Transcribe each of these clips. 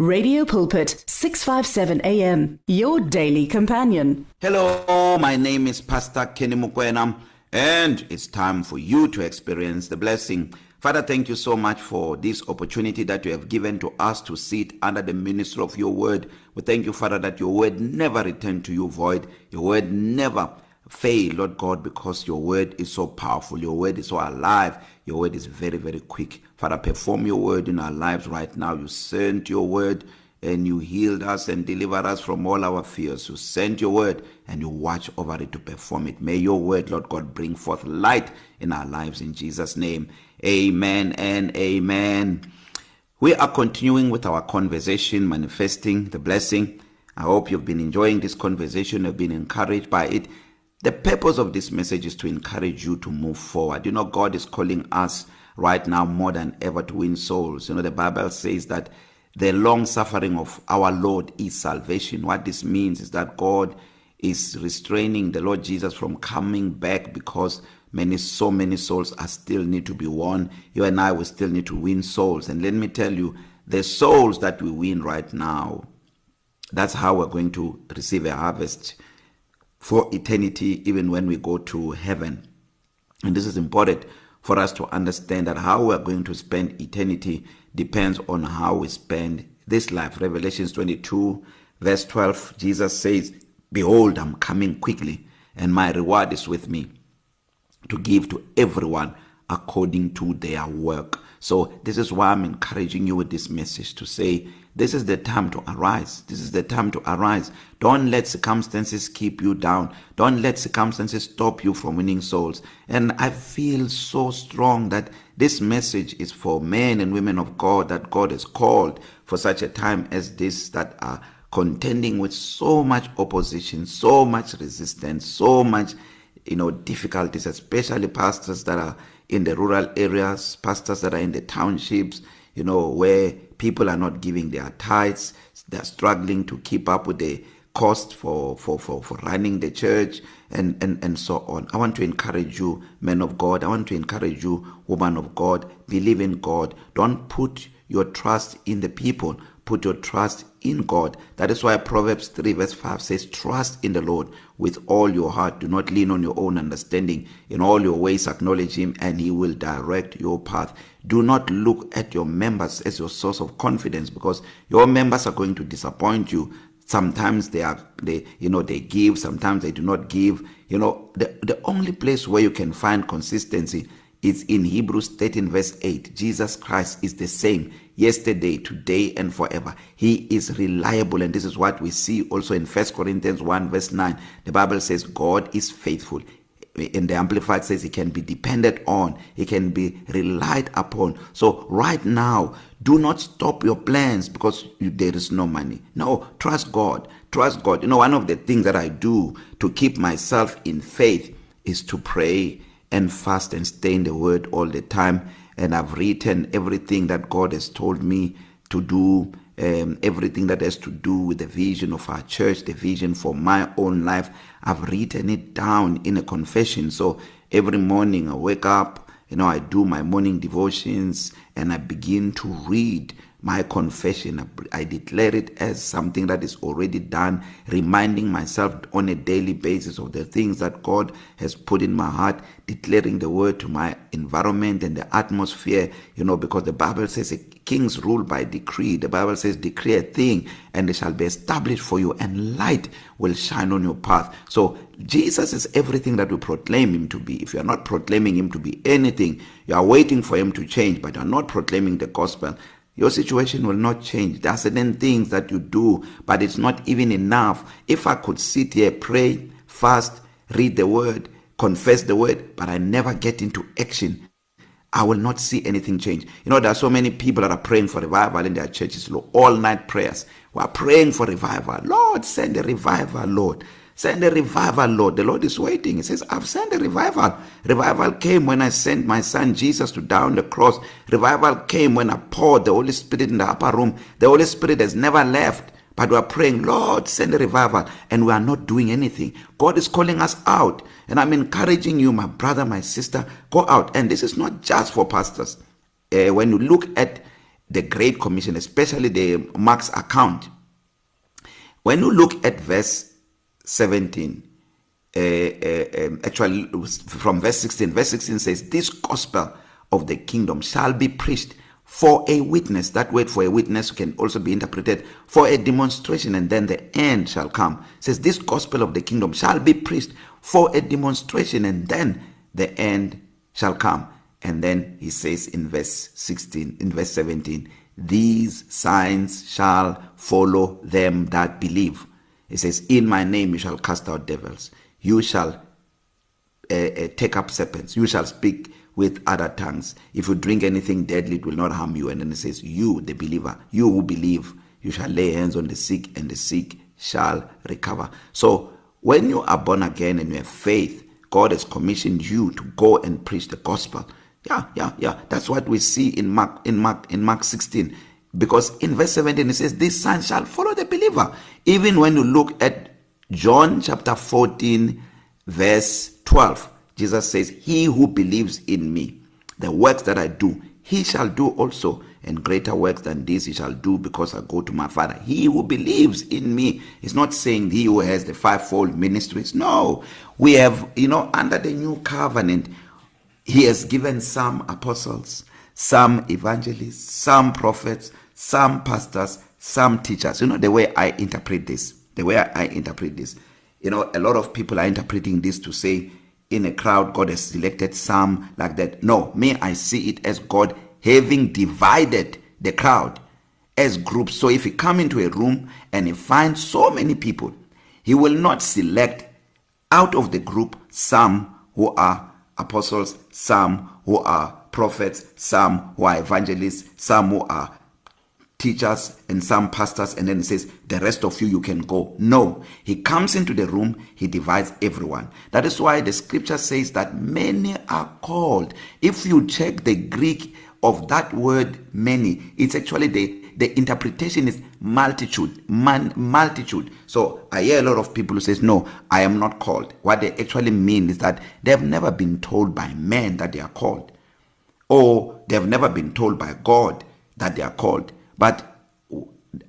Radio Pulpit 657 AM your daily companion. Hello, my name is Pastor Kenny Mukwena and it's time for you to experience the blessing. Father, thank you so much for this opportunity that you have given to us to sit under the ministry of your word. We thank you, Father, that your word never returned to you void. Your word never fail, Lord God, because your word is so powerful. Your word is so alive. Your word is very, very quick. Father, perform your word in our lives right now. You sent your word and you healed us and delivered us from all our fears. You sent your word and you watch over it to perform it. May your word, Lord God, bring forth light in our lives in Jesus' name. Amen and amen. We are continuing with our conversation, manifesting the blessing. I hope you've been enjoying this conversation, you've been encouraged by it. The purpose of this message is to encourage you to move forward. You know, God is calling us right now more than ever to win souls. You know, the Bible says that the long suffering of our Lord is salvation. What this means is that God is restraining the Lord Jesus from coming back because many so many souls are still need to be won. You and I will still need to win souls. And let me tell you, the souls that we win right now, that's how we're going to receive a harvest for eternity even when we go to heaven. And this is important for us to understand that how we are going to spend eternity depends on how we spend this life. Revelations 22 verse 12 Jesus says, "Behold, I'm coming quickly, and my reward is with me to give to everyone according to their work." So this is why I'm encouraging you with this message to say This is the time to arise. This is the time to arise. Don't let circumstances keep you down. Don't let circumstances stop you from winning souls. And I feel so strong that this message is for men and women of God that God has called for such a time as this that are contending with so much opposition, so much resistance, so much you know difficulties especially pastors that are in the rural areas, pastors that are in the townships, you know, where people are not giving their tithes, they're struggling to keep up with the cost for for for for running the church and and and so on. I want to encourage you men of God. I want to encourage you woman of God. Believe in God. Don't put your trust in the people. Put your trust in God. That is why Proverbs 3 verse 5 says trust in the Lord with all your heart. Do not lean on your own understanding. In all your ways acknowledge him and he will direct your path. Do not look at your members as your source of confidence because your members are going to disappoint you. Sometimes they are they you know they give, sometimes they do not give. You know, the the only place where you can find consistency is in Hebrews 13 verse 8. Jesus Christ is the same yesterday, today and forever. He is reliable and this is what we see also in 1 Corinthians 1 verse 9. The Bible says God is faithful. In the amplified says he can be depended on, he can be relied upon. So right now, do not stop your plans because you, there is no money. No, trust God. Trust God. You know, one of the things that I do to keep myself in faith is to pray and fast and stay in the word all the time and I've written everything that God has told me to do um, everything that has to do with the vision of our church, the vision for my own life. I've written it down in a confession. So every morning I wake up, you know, I do my morning devotions and I begin to read my confession. I declare it as something that is already done, reminding myself on a daily basis of the things that God has put in my heart, declaring the word to my environment and the atmosphere, you know, because the Bible says a kings rule by decree. The Bible says, decree a thing and it shall be established for you, and light will shine on your path. So, Jesus is everything that we proclaim him to be. If you are not proclaiming him to be anything, you are waiting for him to change, but you are not proclaiming the gospel your situation will not change. There are certain things that you do, but it's not even enough. If I could sit here, pray, fast, read the word, confess the word, but I never get into action, I will not see anything change. You know, there are so many people that are praying for revival in their churches, all night prayers. We are praying for revival. Lord, send a revival, Lord. Send a revival, Lord. The Lord is waiting. He says, I've sent a revival. Revival came when I sent my son Jesus to die on the cross. Revival came when I poured the Holy Spirit in the upper room. The Holy Spirit has never left. But we are praying, Lord, send a revival. And we are not doing anything. God is calling us out. And I'm encouraging you, my brother, my sister, go out. And this is not just for pastors. Uh, when you look at the great commission especially the Mark's account when you look at verse 17 uh, uh, um, actually from verse 16 verse 16 says this gospel of the kingdom shall be preached for a witness. That word for a witness can also be interpreted for a demonstration and then the end shall come. It says this gospel of the kingdom shall be preached for a demonstration and then the end shall come. And then he says in verse 16 in verse 17 these signs shall follow them that believe. He says in my name you shall cast out devils. You shall uh, uh, take up serpents. You shall speak with other tongues. If you drink anything deadly it will not harm you. And then it says you the believer you who believe you shall lay hands on the sick and the sick shall recover. So when you are born again and you have faith God has commissioned you to go and preach the gospel. Yeah yeah yeah. That's what we see in Mark in Mark in Mark 16 because in verse 17 it says this sign shall follow the believer even when you look at John chapter 14 verse 12 Jesus says he who believes in me the works that I do he shall do also and greater works than this he shall do because I go to my father he who believes in me is not saying he who has the fivefold ministries. No. We have you know under the new covenant he has given some apostles some evangelists some prophets some pastors some teachers you know the way i interpret this the way i, I interpret this you know a lot of people are interpreting this to say in a crowd god has selected some like that. No me i see it as god having divided the crowd as groups. So if he come into a room and he finds so many people he will not select out of the group some who are apostles some who are prophets some who are evangelists some who are teachers and some pastors and then he says the rest of you you can go. No. He comes into the room he divides everyone. That is why the scripture says that many are called. If you check the greek of that word many it's actually the the interpretation is multitude man multitude. So i hear a lot of people who says no i am not called. What they actually mean is that they have never been told by men that they are called or they have never been told by god that they are called. But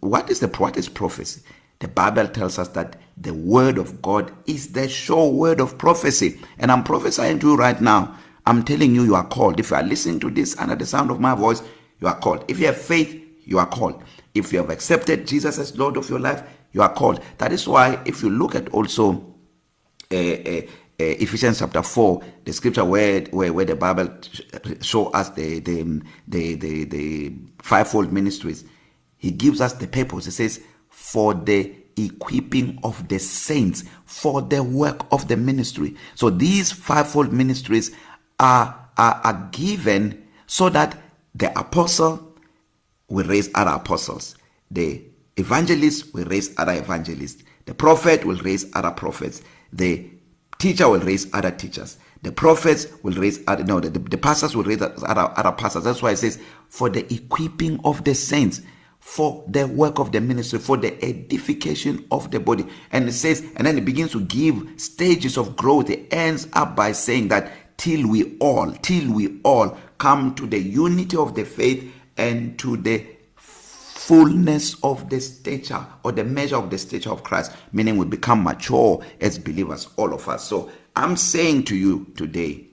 what is the what is prophecy? The bible tells us that the word of god is the sure word of prophecy. And i'm prophesying to you right now. I'm telling you you are called. If you are listening to this under the sound of my voice you are called. If you have faith you are called. If you have accepted Jesus as Lord of your life you are called. That is why if you look at also uh, uh, Ephesians chapter 4 the scripture where where, where the Bible show us the the the the, the fivefold ministries. He gives us the purpose. He says for the equipping of the saints for the work of the ministry. So these fivefold ministries are are, are given so that the apostle will raise other apostles. The evangelist will raise other evangelists. The prophet will raise other prophets. The teacher will raise other teachers. The prophets will raise other no the, the pastors will raise other other pastors. That's why it says for the equipping of the saints for the work of the ministry for the edification of the body. And it says and then it begins to give stages of growth. It ends up by saying that till we all till we all come to the unity of the faith and to the fullness of the stature or the measure of the stature of Christ meaning we become mature as believers all of us. So i'm saying to you today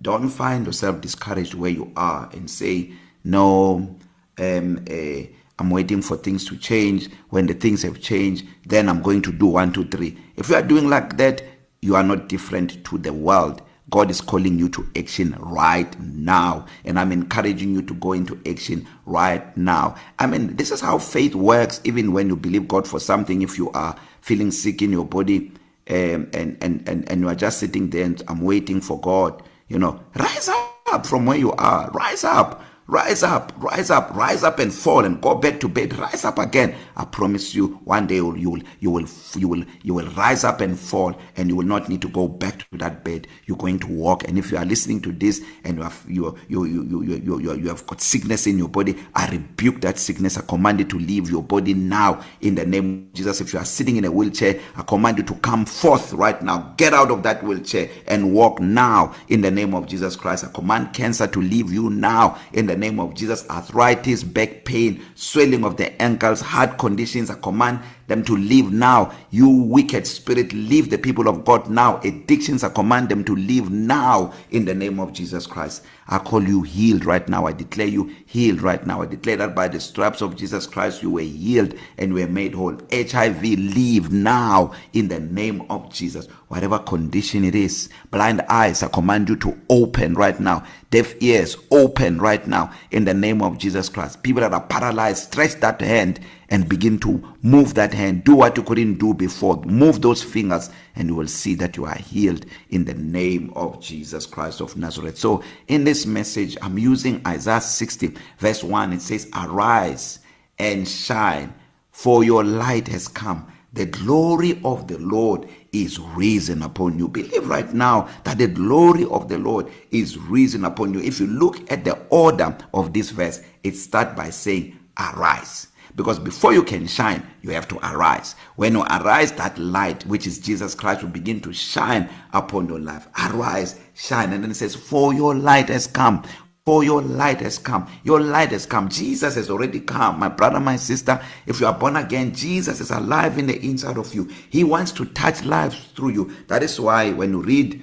don't find yourself discouraged where you are and say no um uh, i'm waiting for things to change. When the things have changed then i'm going to do 1 2 3 if you are doing like that you are not different to the world. God is calling you to action right now and I'm encouraging you to go into action right now. I mean this is how faith works even when you believe God for something if you are feeling sick in your body um, and and and and you are just sitting there and I'm waiting for God, you know, rise up from where you are. Rise up rise up rise up rise up and fall and go back to bed. Rise up again. I promise you one day you will you will you will you will, you will rise up and fall and you will not need to go back to that bed. You're going to walk. And if you are listening to this and you have you you you you you, you, you have got sickness in your body i rebuke that sickness. I command it to leave your body now in the name of jesus. If you are sitting in a wheelchair i command you to come forth right now. Get out of that wheelchair and walk now in the name of jesus christ. I command cancer to leave you now in the name of Jesus. Arthritis, back pain, swelling of the ankles, heart conditions, I command them to leave now. You wicked spirit, leave the people of God now. Addictions, I command them to leave now in the name of Jesus Christ. I call you healed right now. I declare you healed right now. I declare that by the stripes of Jesus Christ you were healed and were made whole. HIV leave now in the name of Jesus. Whatever condition it is, blind eyes, I command you to open right now. Deaf ears, open right now in the name of Jesus Christ. People that are paralyzed, stretch that hand and begin to move that hand. Do what you couldn't do before. Move those fingers and you will see that you are healed in the name of Jesus Christ of Nazareth. So, in this message, I'm using Isaiah 60, verse 1. It says, Arise and shine, for your light has come. The glory of the Lord is risen upon you. Believe right now that the glory of the Lord is risen upon you. If you look at the order of this verse, it starts by saying, Arise. Because before you can shine you have to arise. When you arise that light which is Jesus Christ will begin to shine upon your life. Arise shine. And then it says for your light has come. For your light has come. Your light has come. Jesus has already come my brother my sister. If you are born again Jesus is alive in the inside of you. He wants to touch lives through you. That is why when you read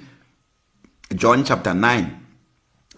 John chapter 9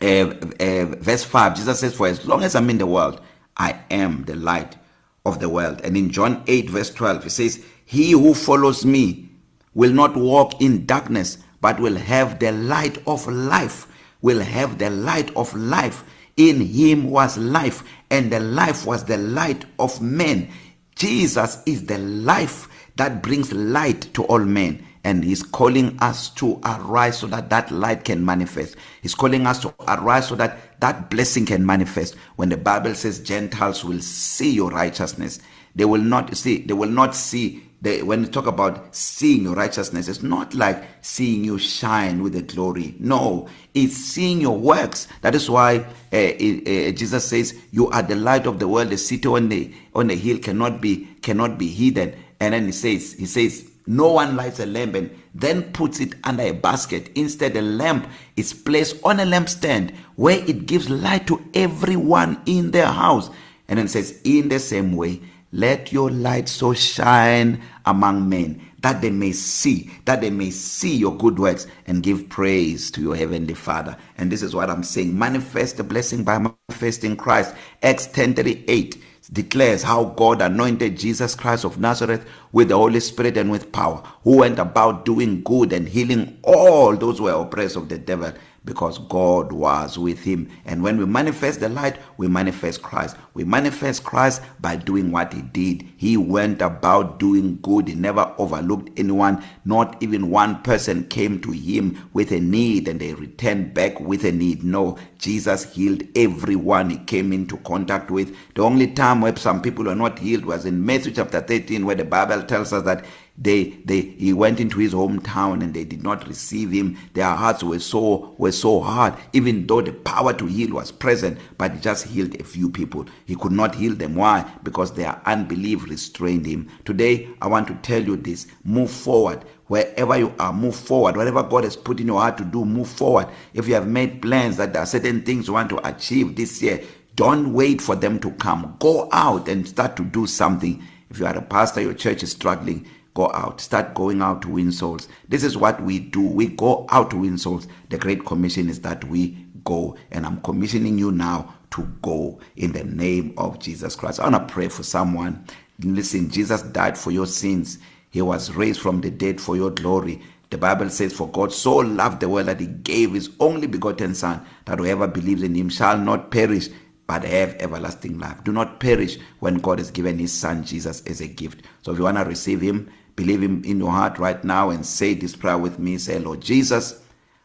uh, uh, verse 5 Jesus says for as long as I'm in the world I am the light of the world. And in John 8, verse 12, it says, He who follows me will not walk in darkness, but will have the light of life. Will have the light of life. In him was life, and the life was the light of men. Jesus is the life that brings light to all men and he's calling us to arise so that that light can manifest he's calling us to arise so that that blessing can manifest when the bible says gentiles will see your righteousness they will not see they will not see they, when you talk about seeing your righteousness it's not like seeing you shine with the glory no it's seeing your works that is why uh, uh, Jesus says you are the light of the world the city on the on the hill cannot be cannot be hidden and then he says he says no one lights a lamp and then puts it under a basket. Instead, the lamp is placed on a lampstand where it gives light to everyone in their house. And then it says, In the same way, let your light so shine among men that they may see, that they may see your good works and give praise to your heavenly Father. And this is what I'm saying manifest the blessing by manifesting Christ. Acts 10 38 declares how God anointed Jesus Christ of Nazareth with the Holy Spirit and with power, who went about doing good and healing all those who were oppressed of the devil because God was with him. And when we manifest the light, we manifest Christ. We manifest Christ by doing what he did. He went about doing good. He never overlooked anyone. Not even one person came to him with a need and they returned back with a need. No, Jesus healed everyone he came into contact with. The only time where some people were not healed was in Matthew chapter 13 where the Bible tells us that they they he went into his hometown and they did not receive him. Their hearts were so were so hard. Even though the power to heal was present but he just healed a few people. He could not heal them. Why? Because their unbelief restrained him. Today i want to tell you this. Move forward. Wherever you are move forward. Whatever god has put in your heart to do move forward. If you have made plans that there are certain things you want to achieve this year don't wait for them to come. Go out and start to do something. If you are a pastor your church is struggling go out start going out to win souls. This is what we do. We go out to win souls. The great commission is that we go. And i'm commissioning you now to go in the name of Jesus Christ. I want to pray for someone. Listen Jesus died for your sins. He was raised from the dead for your glory. The bible says for god so loved the world that he gave his only begotten son that whoever believes in him shall not perish but have everlasting life. Do not perish when god has given his son jesus as a gift. So if you want to receive him believe him in your heart right now and say this prayer with me say lord jesus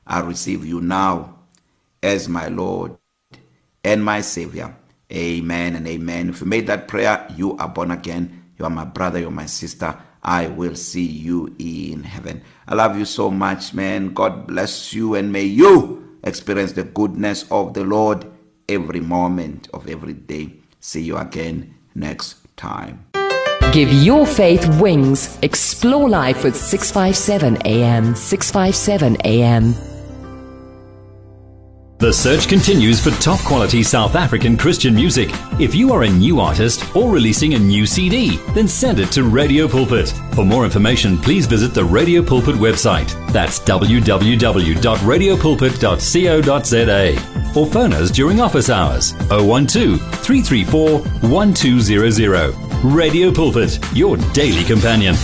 i receive you now as my lord and my savior amen and amen if you made that prayer you are born again you are my brother you're my sister I will see you in heaven. I love you so much, man. God bless you and may you experience the goodness of the Lord every moment of every day. See you again next time. Give your faith wings. Explore life with 657 AM. 657 AM. The search continues for top quality South African Christian music. If you are a new artist or releasing a new CD, then send it to Radio Pulpit. For more information, please visit the Radio Pulpit website. That's www.radiopulpit.co.za or phone us during office hours 012 334 1200. Radio Pulpit, your daily companion.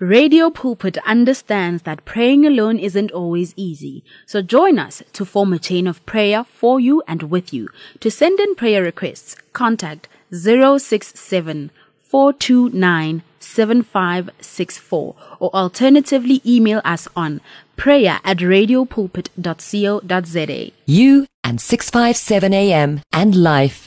Radio Pulpit understands that praying alone isn't always easy. So join us to form a chain of prayer for you and with you. To send in prayer requests, contact 067 429 7564 or alternatively email us on prayer at radiopulpit.co.za. You and 657 AM and life.